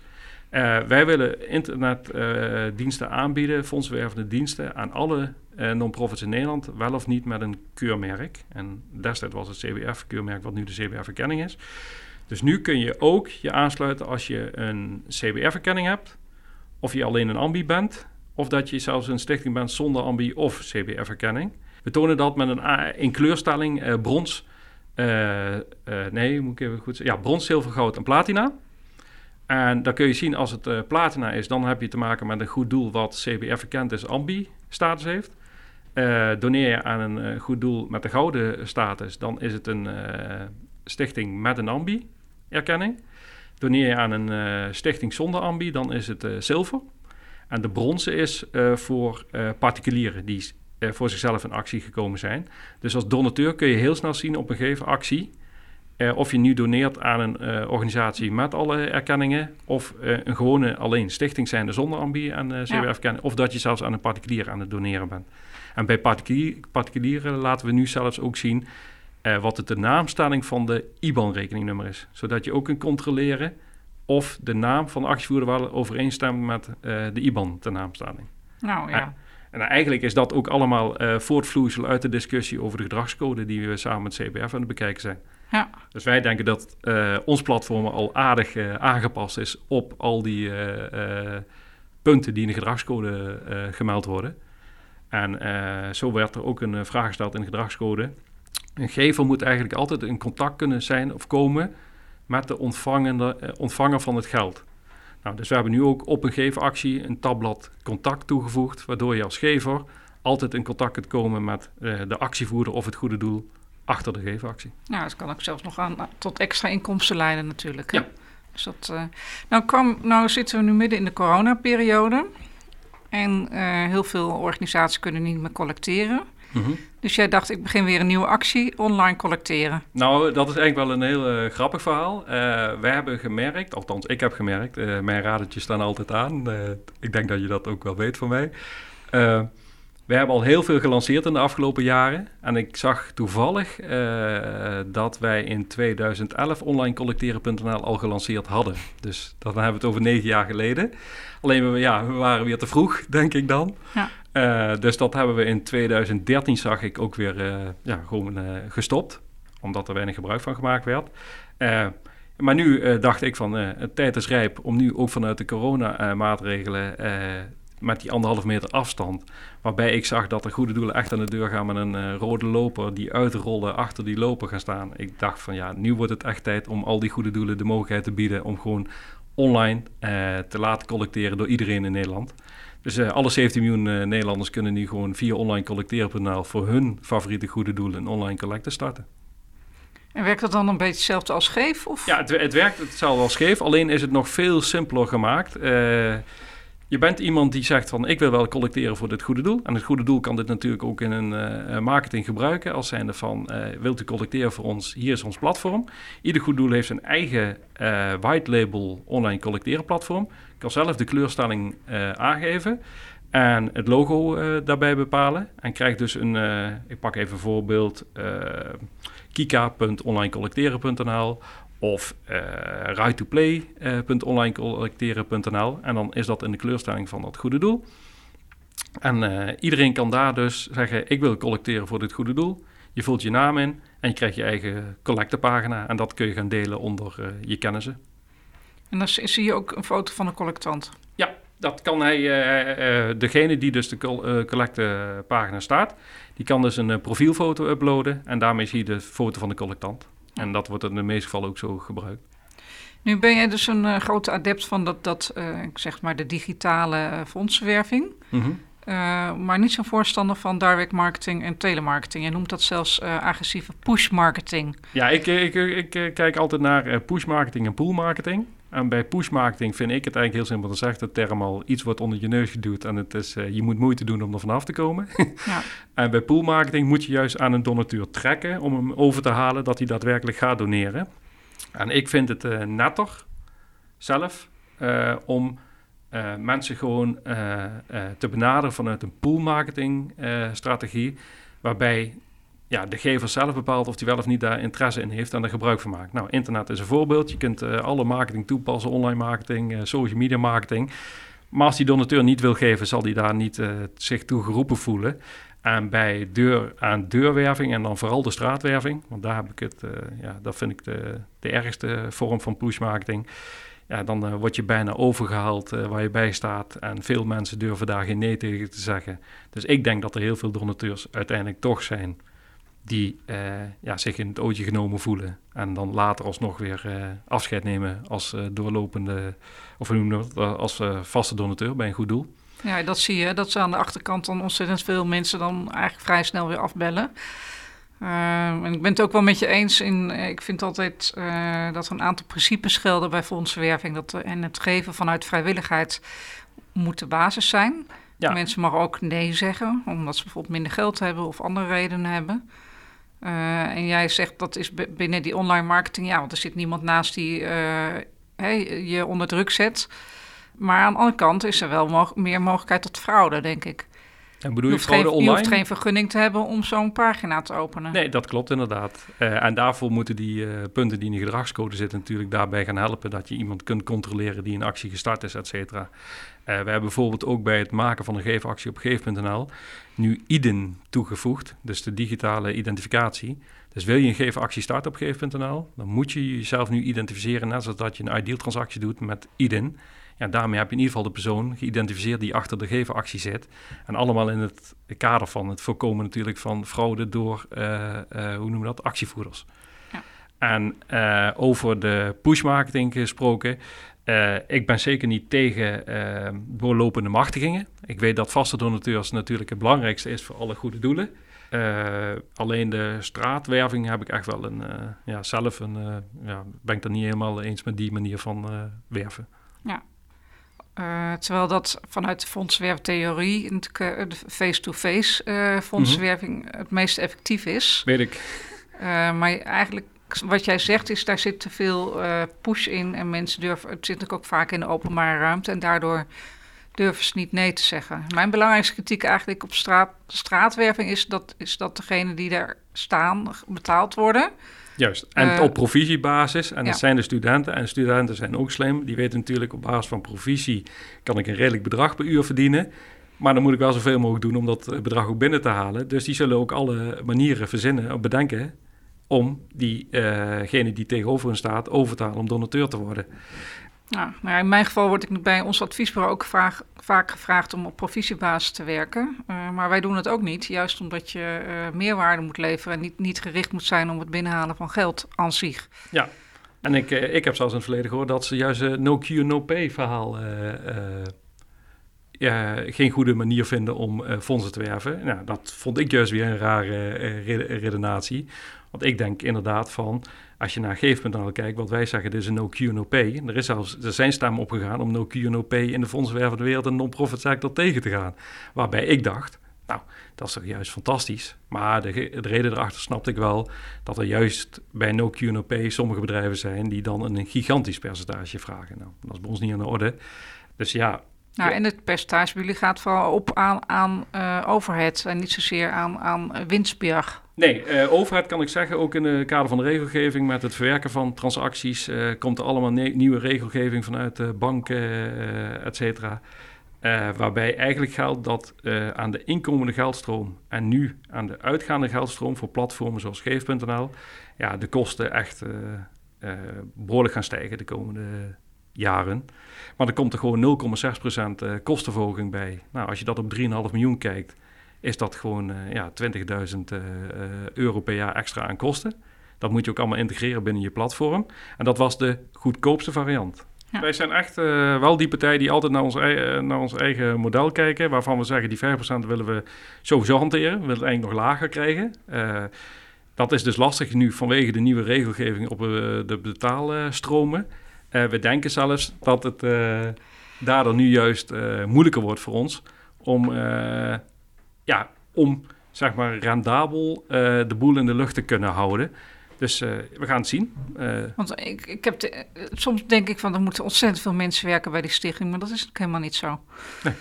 Speaker 1: Uh, wij willen internetdiensten aanbieden, fondswervende diensten, aan alle uh, non-profits in Nederland, wel of niet met een keurmerk. En destijds was het CBF-keurmerk, wat nu de CBF-erkenning is. Dus nu kun je ook je aansluiten als je een CBF-erkenning hebt, of je alleen een ambi bent, of dat je zelfs een stichting bent zonder ambi of CBF-erkenning. We tonen dat met een in kleurstelling brons nee, moet ik even goed zeggen. Ja, brons, zilver, goud en platina. En dan kun je zien als het platina is, dan heb je te maken met een goed doel wat CBF erkend is, AMBI-status heeft. doneer je aan een goed doel met de gouden status, dan is het een stichting met een AMBI-erkenning. Doneer je aan een stichting zonder AMBI, dan is het zilver. En de bronzen is voor particulieren die eh, voor zichzelf in actie gekomen zijn. Dus als donateur kun je heel snel zien op een gegeven actie uh, of je nu doneert aan een uh, organisatie met alle erkenningen of uh, een gewone alleen stichting zijnde zonder ambi en uh, CWF-erkenning, of dat je zelfs aan een particulier aan het doneren bent. En bij particulier, particulieren laten we nu zelfs ook zien wat het de naamstelling van de IBAN-rekeningnummer is, zodat je ook kunt controleren of de naam van de actievoerder wel overeenstemt met de IBAN ten naamstelling.
Speaker 2: Nou ja.
Speaker 1: En eigenlijk is dat ook allemaal uh, voortvloeisel uit de discussie over de gedragscode die we samen met CBF aan het bekijken zijn.
Speaker 2: Ja.
Speaker 1: Dus wij denken dat uh, ons platform al aardig uh, aangepast is op al die punten die in de gedragscode gemeld worden. En zo werd er ook een vraag gesteld in de gedragscode. Een gever moet eigenlijk altijd in contact kunnen zijn of komen met de ontvangende, ontvanger van het geld. Nou, dus we hebben nu ook op een geefactie een tabblad contact toegevoegd, waardoor je als gever altijd in contact kunt komen met uh, de actievoerder of het goede doel achter de geefactie.
Speaker 2: Nou, dat kan ook zelfs nog aan tot extra inkomsten leiden natuurlijk. Hè?
Speaker 1: Ja.
Speaker 2: Dus dat, uh, nou, kwam, nou zitten we nu midden in de coronaperiode. En uh, heel veel organisaties kunnen niet meer collecteren.
Speaker 1: Mhm.
Speaker 2: Dus jij dacht, ik begin weer een nieuwe actie, online collecteren.
Speaker 1: Nou, dat is eigenlijk wel een heel uh, grappig verhaal. Uh, wij hebben gemerkt, althans ik heb gemerkt, uh, mijn radertjes staan altijd aan. ik denk dat je dat ook wel weet van mij. we hebben al heel veel gelanceerd in de afgelopen jaren. En ik zag toevallig dat wij in 2011 onlinecollecteren.nl al gelanceerd hadden. Dus dan hebben we het over negen jaar geleden. Alleen we, ja, we waren weer te vroeg, denk ik dan.
Speaker 2: Ja.
Speaker 1: Uh, dus dat hebben we in 2013, zag ik, ook weer uh, ja, gewoon uh, gestopt. Omdat er weinig gebruik van gemaakt werd. maar nu dacht ik van, het tijd is rijp om nu ook vanuit de coronamaatregelen... met die anderhalf meter afstand, waarbij ik zag dat de goede doelen echt aan de deur gaan met een rode loper die uitrollen achter die loper gaan staan. Ik dacht van ja, nu wordt het echt tijd om al die goede doelen de mogelijkheid te bieden om gewoon online te laten collecteren door iedereen in Nederland. Dus uh, alle 17 miljoen uh, Nederlanders kunnen nu gewoon via online collecteren.nl voor hun favoriete goede doelen een online collecte starten.
Speaker 2: En werkt dat dan een beetje hetzelfde als Geef? Of?
Speaker 1: Ja, het, het werkt hetzelfde als Geef, alleen is het nog veel simpeler gemaakt. Uh, je bent iemand die zegt van ik wil wel collecteren voor dit goede doel. En het goede doel kan dit natuurlijk ook in een uh, marketing gebruiken. Als zijnde van uh, wilt u collecteren voor ons, hier is ons platform. Ieder goed doel heeft zijn eigen uh, white label online collecteren platform. Kan zelf de kleurstelling aangeven. En het logo daarbij bepalen. En krijgt dus een, ik pak even voorbeeld, kika.onlinecollecteren.nl of uh, right2play.onlinecollecteren.nl. en dan is dat in de kleurstelling van dat goede doel. En iedereen kan daar dus zeggen: Ik wil collecteren voor dit goede doel. Je vult je naam in en je krijgt je eigen collectepagina. En dat kun je gaan delen onder je kennissen.
Speaker 2: En dan zie je ook een foto van de collectant.
Speaker 1: Ja, dat kan hij. degene die dus de collectepagina staat, die kan dus een profielfoto uploaden. En daarmee zie je de foto van de collectant. En dat wordt in de meeste gevallen ook zo gebruikt.
Speaker 2: Nu ben jij dus een grote adept van dat, dat uh, zeg maar de digitale fondsenwerving.
Speaker 1: Mm -hmm.
Speaker 2: maar niet zo'n voorstander van direct marketing en telemarketing. Je noemt dat zelfs agressieve push marketing.
Speaker 1: Ja, ik, ik, ik, ik kijk altijd naar push marketing en pool marketing. En bij push marketing vind ik het eigenlijk heel simpel gezegd. De term al iets wordt onder je neus geduwd en het is, uh, je moet moeite doen om er vanaf te komen.
Speaker 2: ja.
Speaker 1: En bij pool marketing moet je juist aan een donateur trekken om hem over te halen dat hij daadwerkelijk gaat doneren. En ik vind het uh, netter zelf uh, om mensen gewoon te benaderen vanuit een pool marketing strategie. Waarbij ja, de gever zelf bepaalt of hij wel of niet daar interesse in heeft en er gebruik van maakt. Nou, internet is een voorbeeld. Je kunt uh, alle marketing toepassen, online marketing, uh, social media marketing. Maar als die donateur niet wil geven, zal hij daar niet uh, zich toe geroepen voelen. En bij deur aan deurwerving en dan vooral de straatwerving, want daar heb ik het, ja, dat vind ik de, de ergste vorm van push marketing. Ja, dan word je bijna overgehaald waar je bij staat. En veel mensen durven daar geen nee tegen te zeggen. Dus ik denk dat er heel veel donateurs uiteindelijk toch zijn die ja, zich in het ootje genomen voelen. En dan later alsnog weer afscheid nemen als doorlopende, of hoe noemen we dat, als vaste donateur bij een goed doel.
Speaker 2: Ja, dat zie je. Dat ze aan de achterkant dan ontzettend veel mensen dan eigenlijk vrij snel weer afbellen. Uh, en ik ben het ook wel met je eens in. Eh, ik vind altijd dat er een aantal principes gelden bij fondsenwerving. Dat, en het geven vanuit vrijwilligheid moet de basis zijn. Ja. Mensen mogen ook nee zeggen, omdat ze bijvoorbeeld minder geld hebben of andere redenen hebben. Uh, en jij zegt dat is binnen die online marketing, ja, want er zit niemand naast die hey, je onder druk zet. Maar aan de andere kant is er wel meer mogelijkheid tot fraude, denk ik.
Speaker 1: En bedoel
Speaker 2: je, je, geen, online? je hoeft geen vergunning te hebben om zo'n pagina te openen.
Speaker 1: Nee, dat klopt inderdaad. Uh, en daarvoor moeten die uh, punten die in de gedragscode zitten natuurlijk daarbij gaan helpen dat je iemand kunt controleren die een actie gestart is, et cetera. Uh, we hebben bijvoorbeeld ook bij het maken van een geefactie op geef.nl nu IDEN toegevoegd, dus de digitale identificatie. Dus wil je een geefactie starten op geef.nl, dan moet je jezelf nu identificeren net zoals dat je een ideal transactie doet met IDEN. Ja, daarmee heb je in ieder geval de persoon geïdentificeerd die achter de gevenactie zit. En allemaal in het kader van het voorkomen natuurlijk van fraude door, uh, hoe noemen we dat, actievoerders. Ja. En uh, over de pushmarketing gesproken, ik ben zeker niet tegen doorlopende machtigingen. Ik weet dat vaste donateurs natuurlijk het belangrijkste is voor alle goede doelen. alleen de straatwerving heb ik echt wel een, ja, zelf een, ja, ben ik er niet helemaal eens met die manier van werven.
Speaker 2: Ja, terwijl dat vanuit de fondswerftheorie, de face-to-face uh, fondswerving het meest effectief is.
Speaker 1: Weet ik.
Speaker 2: maar eigenlijk, wat jij zegt, is daar zit te veel push in en mensen durven, het zit ook vaak in de openbare ruimte en daardoor durven ze niet nee te zeggen. Mijn belangrijkste kritiek eigenlijk op straat, straatwerving is dat, is dat degenen die daar staan betaald worden.
Speaker 1: Juist, en uh, op provisiebasis. En dat zijn de studenten. En studenten zijn ook slim. Die weten natuurlijk op basis van provisie... kan ik een redelijk bedrag per uur verdienen. Maar dan moet ik wel zoveel mogelijk doen om dat bedrag ook binnen te halen. Dus die zullen ook alle manieren verzinnen of bedenken... om diegene uh die tegenover hen staat over te halen om donateur te worden.
Speaker 2: Nou, in mijn geval word ik bij ons adviesbureau ook vaak, vaak gevraagd om op provisiebasis te werken. Uh, maar wij doen het ook niet, juist omdat je uh, meerwaarde moet leveren en niet, niet gericht moet zijn om het binnenhalen van geld aan zich.
Speaker 1: Ja, en ik, ik heb zelfs in het verleden gehoord dat ze juist een no Q, no pay verhaal geen goede manier vinden om fondsen te werven. Nou, dat vond ik juist weer een rare redenatie. Want ik denk inderdaad van, als je naar geef.nl kijkt, wat wij zeggen, dit is een no Q, no pay. Er, is zelfs, er zijn stemmen opgegaan om no Q, no pay in de fondsenwervende wereld en non-profit sector tegen te gaan. Waarbij ik dacht, nou, dat is toch juist fantastisch. Maar de, de reden erachter snapte ik wel dat er juist bij no Q, no sommige bedrijven zijn die dan een gigantisch percentage vragen. Nou, dat is bij ons niet aan de orde. Dus ja,
Speaker 2: nou, en het percentage bij jullie gaat vooral op aan, aan uh, overheid en niet zozeer aan, aan winstbejag.
Speaker 1: Nee, uh, overheid kan ik zeggen, ook in het kader van de regelgeving met het verwerken van transacties, uh, komt er allemaal nieuwe regelgeving vanuit de banken, uh, et cetera. waarbij eigenlijk geldt dat aan de inkomende geldstroom en nu aan de uitgaande geldstroom voor platformen zoals Geef.nl, ja, de kosten echt behoorlijk gaan stijgen de komende jaren. Maar er komt er gewoon 0,6% kostenverhoging bij. Nou, als je dat op 3,5 miljoen kijkt, is dat gewoon uh, ja, 20.000 uh, euro per jaar extra aan kosten. Dat moet je ook allemaal integreren binnen je platform. En dat was de goedkoopste variant. Ja. Wij zijn echt uh, wel die partij die altijd naar ons, naar ons eigen model kijken. Waarvan we zeggen die 5% willen we sowieso hanteren. We willen het eigenlijk nog lager krijgen. Uh, dat is dus lastig nu vanwege de nieuwe regelgeving op uh, de betaalstromen. we denken zelfs dat het daardoor nu juist moeilijker wordt voor ons om ja, om zeg maar rendabel uh, de boel in de lucht te kunnen houden. Dus uh, we gaan het zien.
Speaker 2: Uh, Want ik, ik heb de, soms denk ik van er moeten ontzettend veel mensen werken bij die stichting, maar dat is helemaal niet zo. Nee.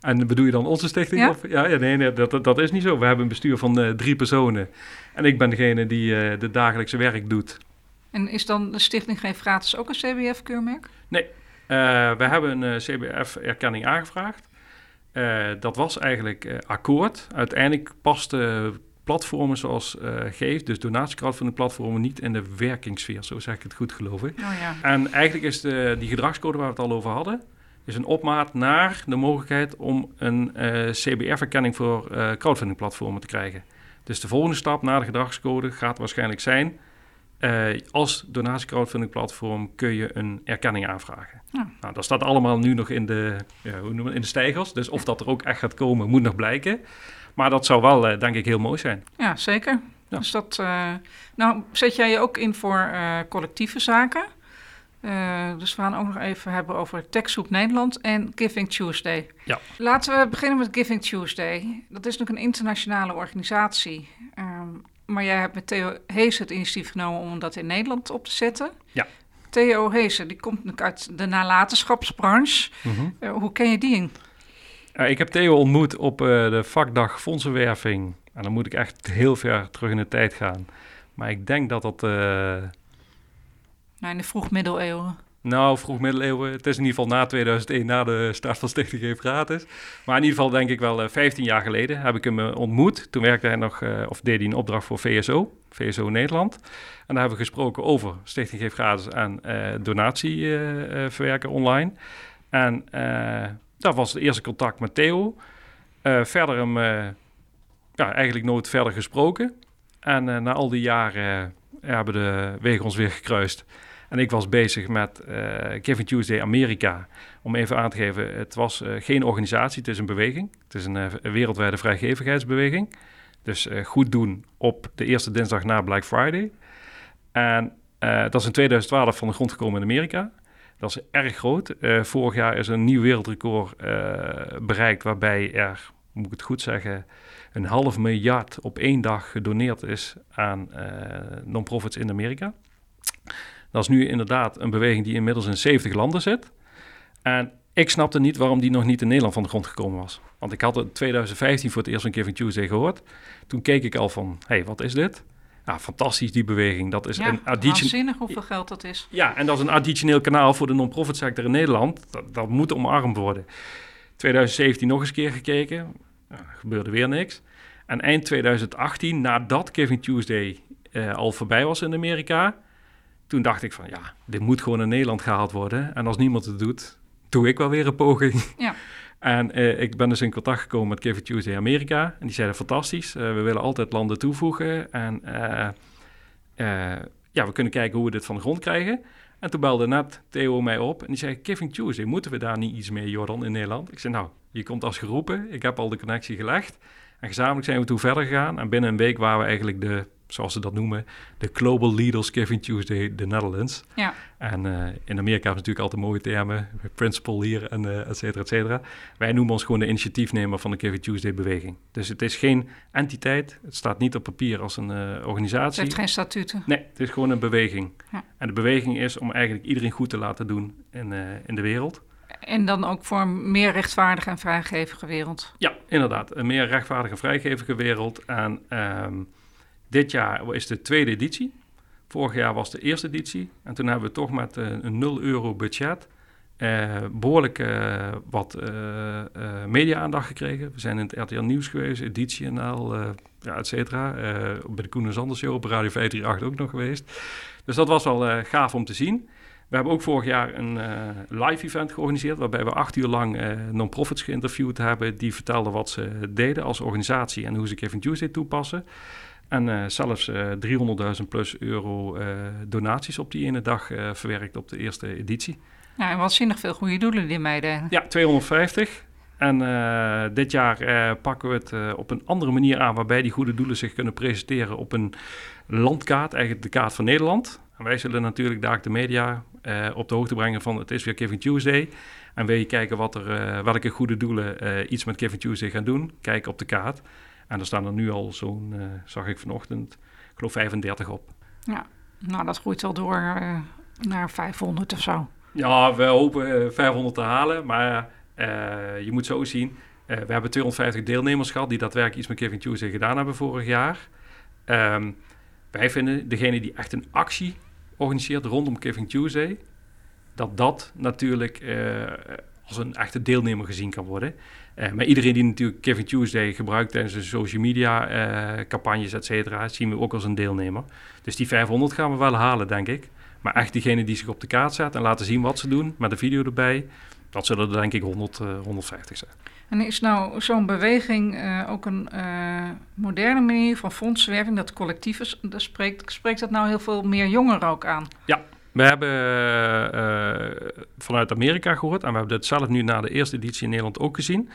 Speaker 1: En bedoel je dan onze stichting? Ja, of? ja, ja nee, nee dat, dat is niet zo. We hebben een bestuur van drie personen. En ik ben degene die uh, de dagelijkse werk doet.
Speaker 2: En is dan de stichting geen gratis ook een CBF-keurmerk?
Speaker 1: Nee, we hebben een CBF-erkenning aangevraagd. Uh, dat was eigenlijk uh, akkoord. Uiteindelijk paste platformen zoals uh, Geef, dus donatiecrowdfunding platformen, niet in de werkingssfeer. Zo zeg ik het goed, geloof ik.
Speaker 2: Oh, ja.
Speaker 1: En eigenlijk is de, die gedragscode waar we het al over hadden, is een opmaat naar de mogelijkheid om een CBR-verkenning voor crowdfunding platformen te krijgen. Dus de volgende stap na de gedragscode gaat waarschijnlijk zijn... Uh, als donatiecrowdfunding platform kun je een erkenning aanvragen. Ja. Nou, dat staat allemaal nu nog in de, ja, hoe noemen in de stijgers. Dus of dat er ook echt gaat komen, moet nog blijken. Maar dat zou wel, uh, denk ik, heel mooi zijn.
Speaker 2: Ja, zeker. Ja. Dus dat, uh, nou, zet jij je ook in voor collectieve zaken? dus we gaan ook nog even hebben over TechSoup Nederland en Giving Tuesday.
Speaker 1: Ja.
Speaker 2: Laten we beginnen met Giving Tuesday. Dat is natuurlijk een internationale organisatie. Um, maar jij hebt met Theo Hees het initiatief genomen om dat in Nederland op te zetten.
Speaker 1: Ja.
Speaker 2: Theo Hees, die komt uit de nalatenschapsbranche. Mm hoe ken je die in?
Speaker 1: ik heb Theo ontmoet op uh, de vakdag fondsenwerving. En dan moet ik echt heel ver terug in de tijd gaan. Maar ik denk dat dat...
Speaker 2: Nou, in de vroeg-middeleeuwen.
Speaker 1: Nou, vroeg middeleeuwen. Het is in ieder geval na 2001, na de start van Stichting Geef Gratis. Maar in ieder geval denk ik wel 15 eh, jaar geleden heb ik hem eh, ontmoet. Toen werkte hij nog, uh, of deed hij een opdracht voor VSO, VSO Nederland. En daar hebben we gesproken over Stichting Geef Gratis en uh, donatie verwerken online. En dat was het eerste contact met Theo. verder hem ja, eigenlijk nooit verder gesproken. En na al die jaren hebben de wegen ons weer gekruist. En ik was bezig met uh, Giving Tuesday Amerika. Om even aan te geven, het was uh, geen organisatie, het is een beweging. Het is een, uh, wereldwijde vrijgevigheidsbeweging. Dus goed doen op de eerste dinsdag na Black Friday. En dat is in 2012 van de grond gekomen in Amerika. Dat is erg groot. vorig jaar is een nieuw wereldrecord bereikt waarbij er, moet ik het goed zeggen, een half miljard op één dag gedoneerd is aan non-profits in Amerika. Dat is nu inderdaad een beweging die inmiddels in 70 landen zit. En ik snapte niet waarom die nog niet in Nederland van de grond gekomen was. Want ik had het in 2015 voor het eerst van Giving Tuesday gehoord. Toen keek ik al van, hé, hey, wat is dit? Ja, fantastisch die beweging. Dat is
Speaker 2: ja, een addition... hoeveel geld dat is.
Speaker 1: Ja, en dat is een additioneel kanaal voor de non-profit sector in Nederland. Dat, dat moet omarmd worden. 2017 nog eens keer gekeken. Gebeurde weer niks. En eind 2018, nadat Giving Tuesday uh, al voorbij was in Amerika toen dacht ik van ja, dit moet gewoon in Nederland gehaald worden. En als niemand het doet, doe ik wel weer een poging.
Speaker 2: Ja.
Speaker 1: En uh, ik ben dus in contact gekomen met Give Tuesday Amerika. En die zeiden fantastisch, uh, we willen altijd landen toevoegen. En uh, ja, we kunnen kijken hoe we dit van de grond krijgen. En toen belde net Theo mij op en die zei... Giving Tuesday, moeten we daar niet iets mee, Jordan, in Nederland? Ik zei, nou, je komt als geroepen. Ik heb al de connectie gelegd. En gezamenlijk zijn we toen verder gegaan. En binnen een week waren we eigenlijk de zoals ze dat noemen, de Global Leaders Giving Tuesday, de Netherlands.
Speaker 2: Ja.
Speaker 1: En uh, in Amerika hebben natuurlijk altijd mooie termen, principal hier en uh, et cetera, et cetera. Wij noemen ons gewoon de initiatiefnemer van de Giving Tuesday beweging. Dus het is geen entiteit, het staat niet op papier als een uh, organisatie. Het
Speaker 2: heeft geen statuten.
Speaker 1: Nee, het is gewoon een beweging. Ja. En de beweging is om eigenlijk iedereen goed te laten doen in, in de wereld.
Speaker 2: En dan ook voor een meer rechtvaardige en vrijgevige wereld.
Speaker 1: Ja, inderdaad. Een meer rechtvaardige en vrijgevige wereld. En um, dit jaar is de tweede editie. Vorig jaar was de eerste editie. En toen hebben we toch met uh, een 0 euro budget uh, behoorlijk uh, wat media-aandacht gekregen. We zijn in het RTL Nieuws geweest, Editie NL, ja, et cetera. bij de Koen en Zanders Show op Radio 538 ook nog geweest. Dus dat was wel gaaf om te zien. We hebben ook vorig jaar een live event georganiseerd... waarbij we acht uur lang non-profits geïnterviewd hebben... die vertelden wat ze deden als organisatie en hoe ze Giving Tuesday toepassen. En uh, zelfs uh, eh, 300.000 plus euro uh, donaties op die ene dag verwerkt op de eerste editie.
Speaker 2: Ja, en waanzinnig veel goede doelen die meiden.
Speaker 1: Ja, 250. En dit jaar pakken we het op een andere manier aan, waarbij die goede doelen zich kunnen presenteren op een landkaart, eigenlijk de kaart van Nederland. En wij zullen natuurlijk daar de media op de hoogte brengen van het is weer Giving Tuesday. En wil je kijken wat er, welke goede doelen iets met Giving Tuesday gaan doen, kijk op de kaart. En er staan er nu al zo'n, uh, zag ik vanochtend, ik geloof 35 op.
Speaker 2: Ja, nou dat groeit wel door uh, naar 500 of zo.
Speaker 1: Ja, we hopen 500 eh, te halen, maar je moet zo zien. we hebben 250 deelnemers gehad die daadwerkelijk iets met Giving Tuesday gedaan hebben vorig jaar. Um, wij vinden degene die echt een actie organiseert rondom Giving Tuesday, dat dat natuurlijk als een echte deelnemer gezien kan worden. Uh, maar iedereen die natuurlijk Kevin Tuesday gebruikt tijdens de social media uh, campagnes, et cetera, zien we ook als een deelnemer. Dus die 500 gaan we wel halen, denk ik. Maar echt diegene die zich op de kaart zet en laten zien wat ze doen, met een video erbij, dat zullen er denk ik 100, uh, 150 zijn.
Speaker 2: En is nou zo'n beweging ook een moderne manier van fondsenwerving, dat collectief is, dat spreekt, spreekt dat nou heel veel meer jongeren ook aan?
Speaker 1: Ja, we hebben uh, vanuit Amerika gehoord en we hebben het zelf nu na de eerste editie in Nederland ook gezien.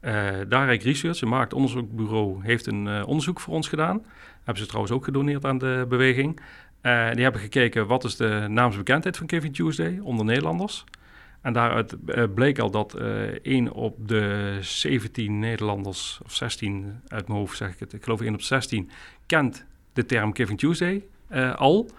Speaker 1: Uh, Direct Research, een marktonderzoekbureau, heeft een onderzoek voor ons gedaan. Hebben ze trouwens ook gedoneerd aan de beweging. die hebben gekeken wat is de naamsbekendheid van Kevin Tuesday onder Nederlanders. En daaruit bleek al dat 1 op de 17 Nederlanders, of 16 uit mijn hoofd zeg ik het, ik geloof 1 op 16, kent de term Kevin Tuesday al.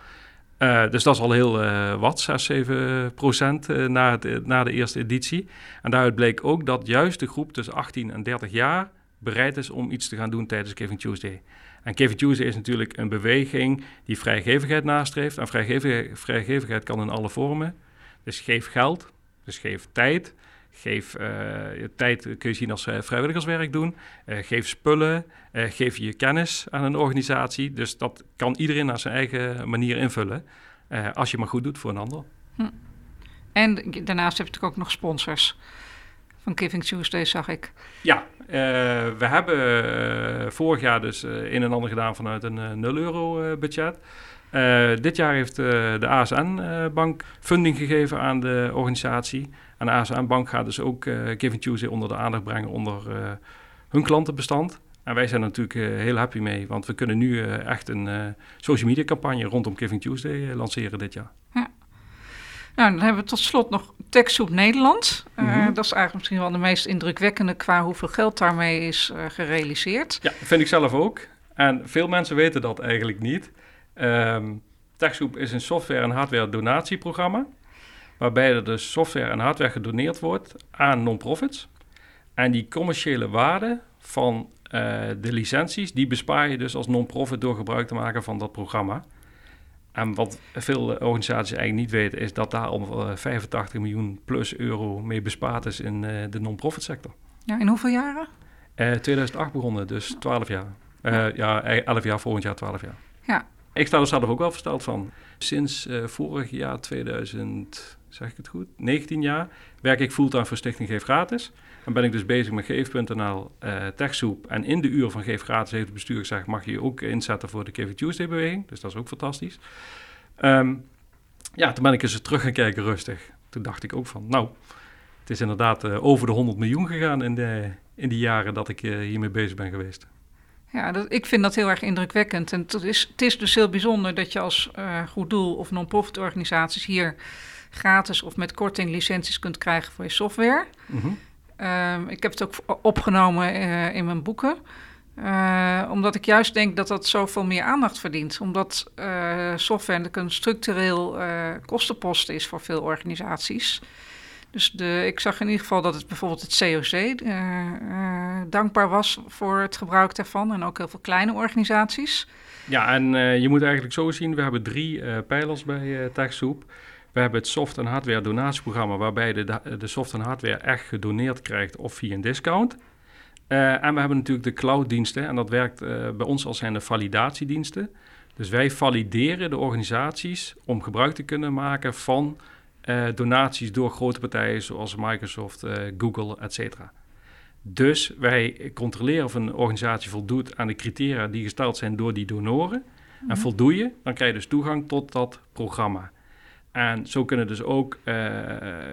Speaker 1: Uh, dus dat is al heel uh, wat, 6, 7 procent uh, na, het, na de eerste editie. En daaruit bleek ook dat juist de groep tussen 18 en 30 jaar bereid is om iets te gaan doen tijdens Giving Tuesday. En Giving Tuesday is natuurlijk een beweging die vrijgevigheid nastreeft. En vrijgevigheid, vrijgevigheid kan in alle vormen. Dus geef geld, dus geef tijd, Geef uh, tijd, kun je zien als uh, vrijwilligerswerk doen. Uh, geef spullen, geef je kennis aan een organisatie. Dus dat kan iedereen naar zijn eigen manier invullen. als je maar goed doet voor een ander. Hm.
Speaker 2: En daarnaast heb je natuurlijk ook nog sponsors. Van Giving Tuesday zag ik.
Speaker 1: Ja, we hebben vorig jaar dus een en ander gedaan vanuit een 0 euro budget. Dit jaar heeft de ASN-bank funding gegeven aan de organisatie. En de ASN Bank gaat dus ook Giving Tuesday onder de aandacht brengen onder hun klantenbestand. En wij zijn er natuurlijk heel happy mee, want we kunnen nu echt een social media campagne rondom Giving Tuesday lanceren dit jaar. Ja.
Speaker 2: Nou, dan hebben we tot slot nog TechSoup Nederland. Mm -hmm. Dat is eigenlijk misschien wel de meest indrukwekkende qua hoeveel geld daarmee is gerealiseerd.
Speaker 1: Ja, vind ik zelf ook. En veel mensen weten dat eigenlijk niet. Um, TechSoup is een software- en hardware donatieprogramma waarbij er dus software en hardware gedoneerd wordt aan non-profits. En die commerciële waarde van uh, de licenties, die bespaar je dus als non-profit door gebruik te maken van dat programma. En wat veel organisaties eigenlijk niet weten, is dat daar al 85 miljoen plus euro mee bespaard is in uh, de non-profit sector.
Speaker 2: Ja, in hoeveel jaren?
Speaker 1: Uh, 2008 begonnen, dus 12 jaar. Ja. ja, 11 jaar, volgend jaar 12 jaar.
Speaker 2: Ja.
Speaker 1: Ik sta er zelf ook wel versteld van. Sinds vorig jaar 2000 zeg ik het goed, 19 jaar, werk ik fulltime voor Stichting Geef Gratis. Dan ben ik dus bezig met Geef.nl, uh, TechSoup. En in de uur van Geef Gratis heeft het bestuur gezegd, mag je je ook inzetten voor de Give Tuesday beweging. Dus dat is ook fantastisch. Um, ja, toen ben ik eens terug gaan kijken rustig. Toen dacht ik ook van, nou, het is inderdaad uh, over de 100 miljoen gegaan in, de, in die jaren dat ik hiermee bezig ben geweest.
Speaker 2: Ja, dat, ik vind dat heel erg indrukwekkend. En het is, het is dus heel bijzonder dat je als uh, goed doel of non-profit organisaties hier gratis of met korting licenties kunt krijgen voor je software. Mhm. Ehm, ik heb het ook opgenomen uh, in mijn boeken. Uh, omdat ik juist denk dat dat zoveel meer aandacht verdient. Omdat software een structureel kostenpost is voor veel organisaties. Dus de, ik zag in ieder geval dat het bijvoorbeeld het COC dankbaar was voor het gebruik daarvan. En ook heel veel kleine organisaties.
Speaker 1: Ja, en je moet eigenlijk zo zien, we hebben drie pijlers bij TechSoup. We hebben het soft- en hardware donatieprogramma, waarbij de, de soft- en hardware echt gedoneerd krijgt of via een discount. En we hebben natuurlijk de clouddiensten en dat werkt bij ons als zijn de validatiediensten. Dus wij valideren de organisaties om gebruik te kunnen maken van uh, donaties door grote partijen zoals Microsoft, Google, etc. Dus wij controleren of een organisatie voldoet aan de criteria die gesteld zijn door die donoren. En mhm. voldoe je, dan krijg je dus toegang tot dat programma. En zo kunnen dus ook uh,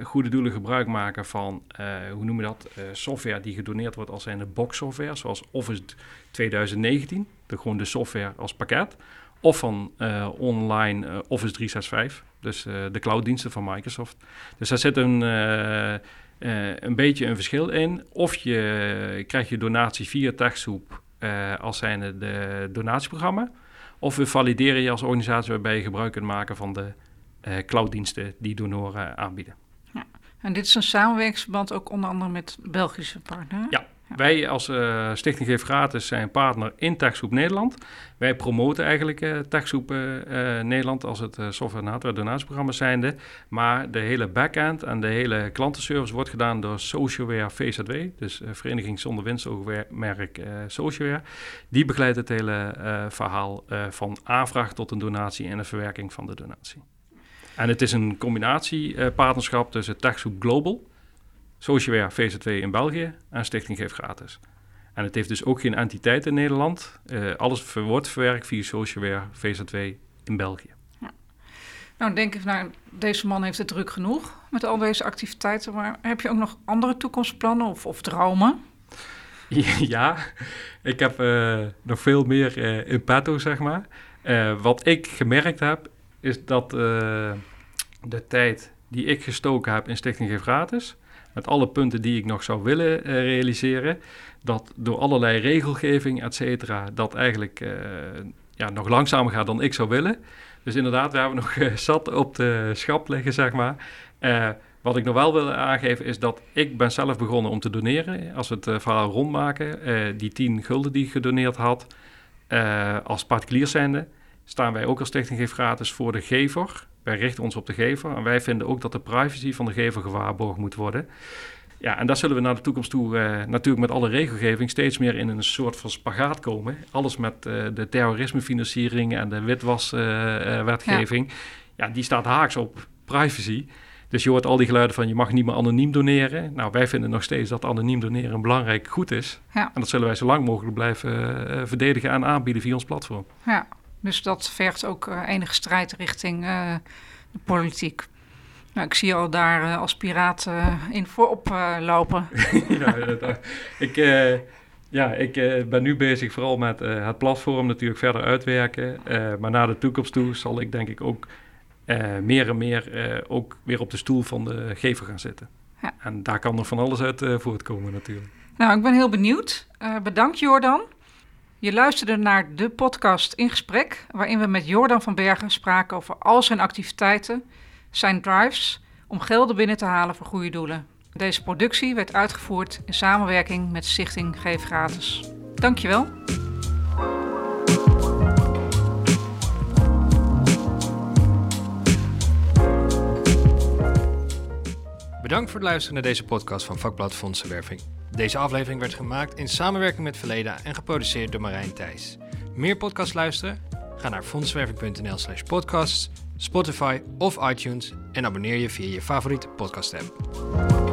Speaker 1: goede doelen gebruik maken van, uh, hoe noemen we dat, uh, software die gedoneerd wordt als een box software, zoals Office 2019, de, gewoon de software als pakket. Of van online Office 365, dus de clouddiensten van Microsoft. Dus daar zit een, een beetje een verschil in. Of je krijgt je donatie via TechSoup als zijnde de donatieprogramma. Of we valideren je als organisatie waarbij je gebruik kunt maken van de clouddiensten die donoren aanbieden.
Speaker 2: Ja. En dit is een samenwerkingsverband ook onder andere met Belgische partners?
Speaker 1: Ja, wij als uh, Stichting Geef Gratis zijn partner in TechSoup Nederland. Wij promoten eigenlijk uh, TechSoup uh, Nederland als het software- en hardware donatieprogramma zijnde. Maar de hele backend en de hele klantenservice wordt gedaan door Socialware VZW. Dus Vereniging Zonder Winstoogmerk Socialware. Die begeleidt het hele verhaal van aanvraag tot een donatie en de verwerking van de donatie. En het is een combinatiepartnerschap tussen TechSoup Global, Socialware VZ2 in België en Stichting Geef Gratis. En het heeft dus ook geen entiteit in Nederland. Uh, alles wordt verwerkt via Socialware VZ2 in België. Ja.
Speaker 2: Nou, denk ik, nou, deze man heeft het druk genoeg met al deze activiteiten. Maar heb je ook nog andere toekomstplannen of, of dromen?
Speaker 1: Ja, ik heb uh, nog veel meer uh, in petto, zeg maar. wat ik gemerkt heb, is dat de tijd die ik gestoken heb in Stichting Geef Gratis, met alle punten die ik nog zou willen realiseren, dat door allerlei regelgeving, et cetera, dat eigenlijk uh, ja, nog langzamer gaat dan ik zou willen. Dus inderdaad, we hebben nog uh, zat op de schap liggen, zeg maar. Wat ik nog wel wil aangeven is dat ik ben zelf begonnen om te doneren. Als we het verhaal rondmaken, die 10 gulden die ik gedoneerd had, als particulier zijnde, staan wij ook als Stichting Geef Gratis voor de gever. Wij richten ons op de gever en wij vinden ook dat de privacy van de gever gewaarborgd moet worden. Ja, en daar zullen we naar de toekomst toe uh, natuurlijk met alle regelgeving steeds meer in een soort van spagaat komen. Alles met uh, de terrorismefinanciering en de witwaswetgeving. Uh, ja. ja, die staat haaks op privacy. Dus je hoort al die geluiden van je mag niet meer anoniem doneren. Nou, wij vinden nog steeds dat anoniem doneren een belangrijk goed is. Ja. En dat zullen wij zo lang mogelijk blijven verdedigen en aanbieden via ons platform.
Speaker 2: Ja, dus dat vergt ook enige strijd richting de politiek. Nou, ik zie je al daar uh, als piraat uh, in voorop uh, lopen.
Speaker 1: ja, ik, ja, ik ben nu bezig vooral met het platform natuurlijk verder uitwerken. maar naar de toekomst toe zal ik denk ik ook meer en meer ook weer op de stoel van de gever gaan zitten. Ja. En daar kan er van alles uit voortkomen natuurlijk.
Speaker 2: Nou, ik ben heel benieuwd. bedankt Jordan. Je luisterde naar de podcast In Gesprek, waarin we met Jordan van Bergen spraken over al zijn activiteiten zijn drives om gelden binnen te halen voor goede doelen. Deze productie werd uitgevoerd in samenwerking met Stichting Geef Gratis. Dankjewel.
Speaker 3: Bedankt voor het luisteren naar deze podcast van Vakblad Fondsenwerving. Deze aflevering werd gemaakt in samenwerking met Verleda en geproduceerd door Marijn Thijs. Meer podcasts luisteren? Ga naar fondswerving.nl slash podcasts Spotify of iTunes en abonneer je via je favoriete podcast app.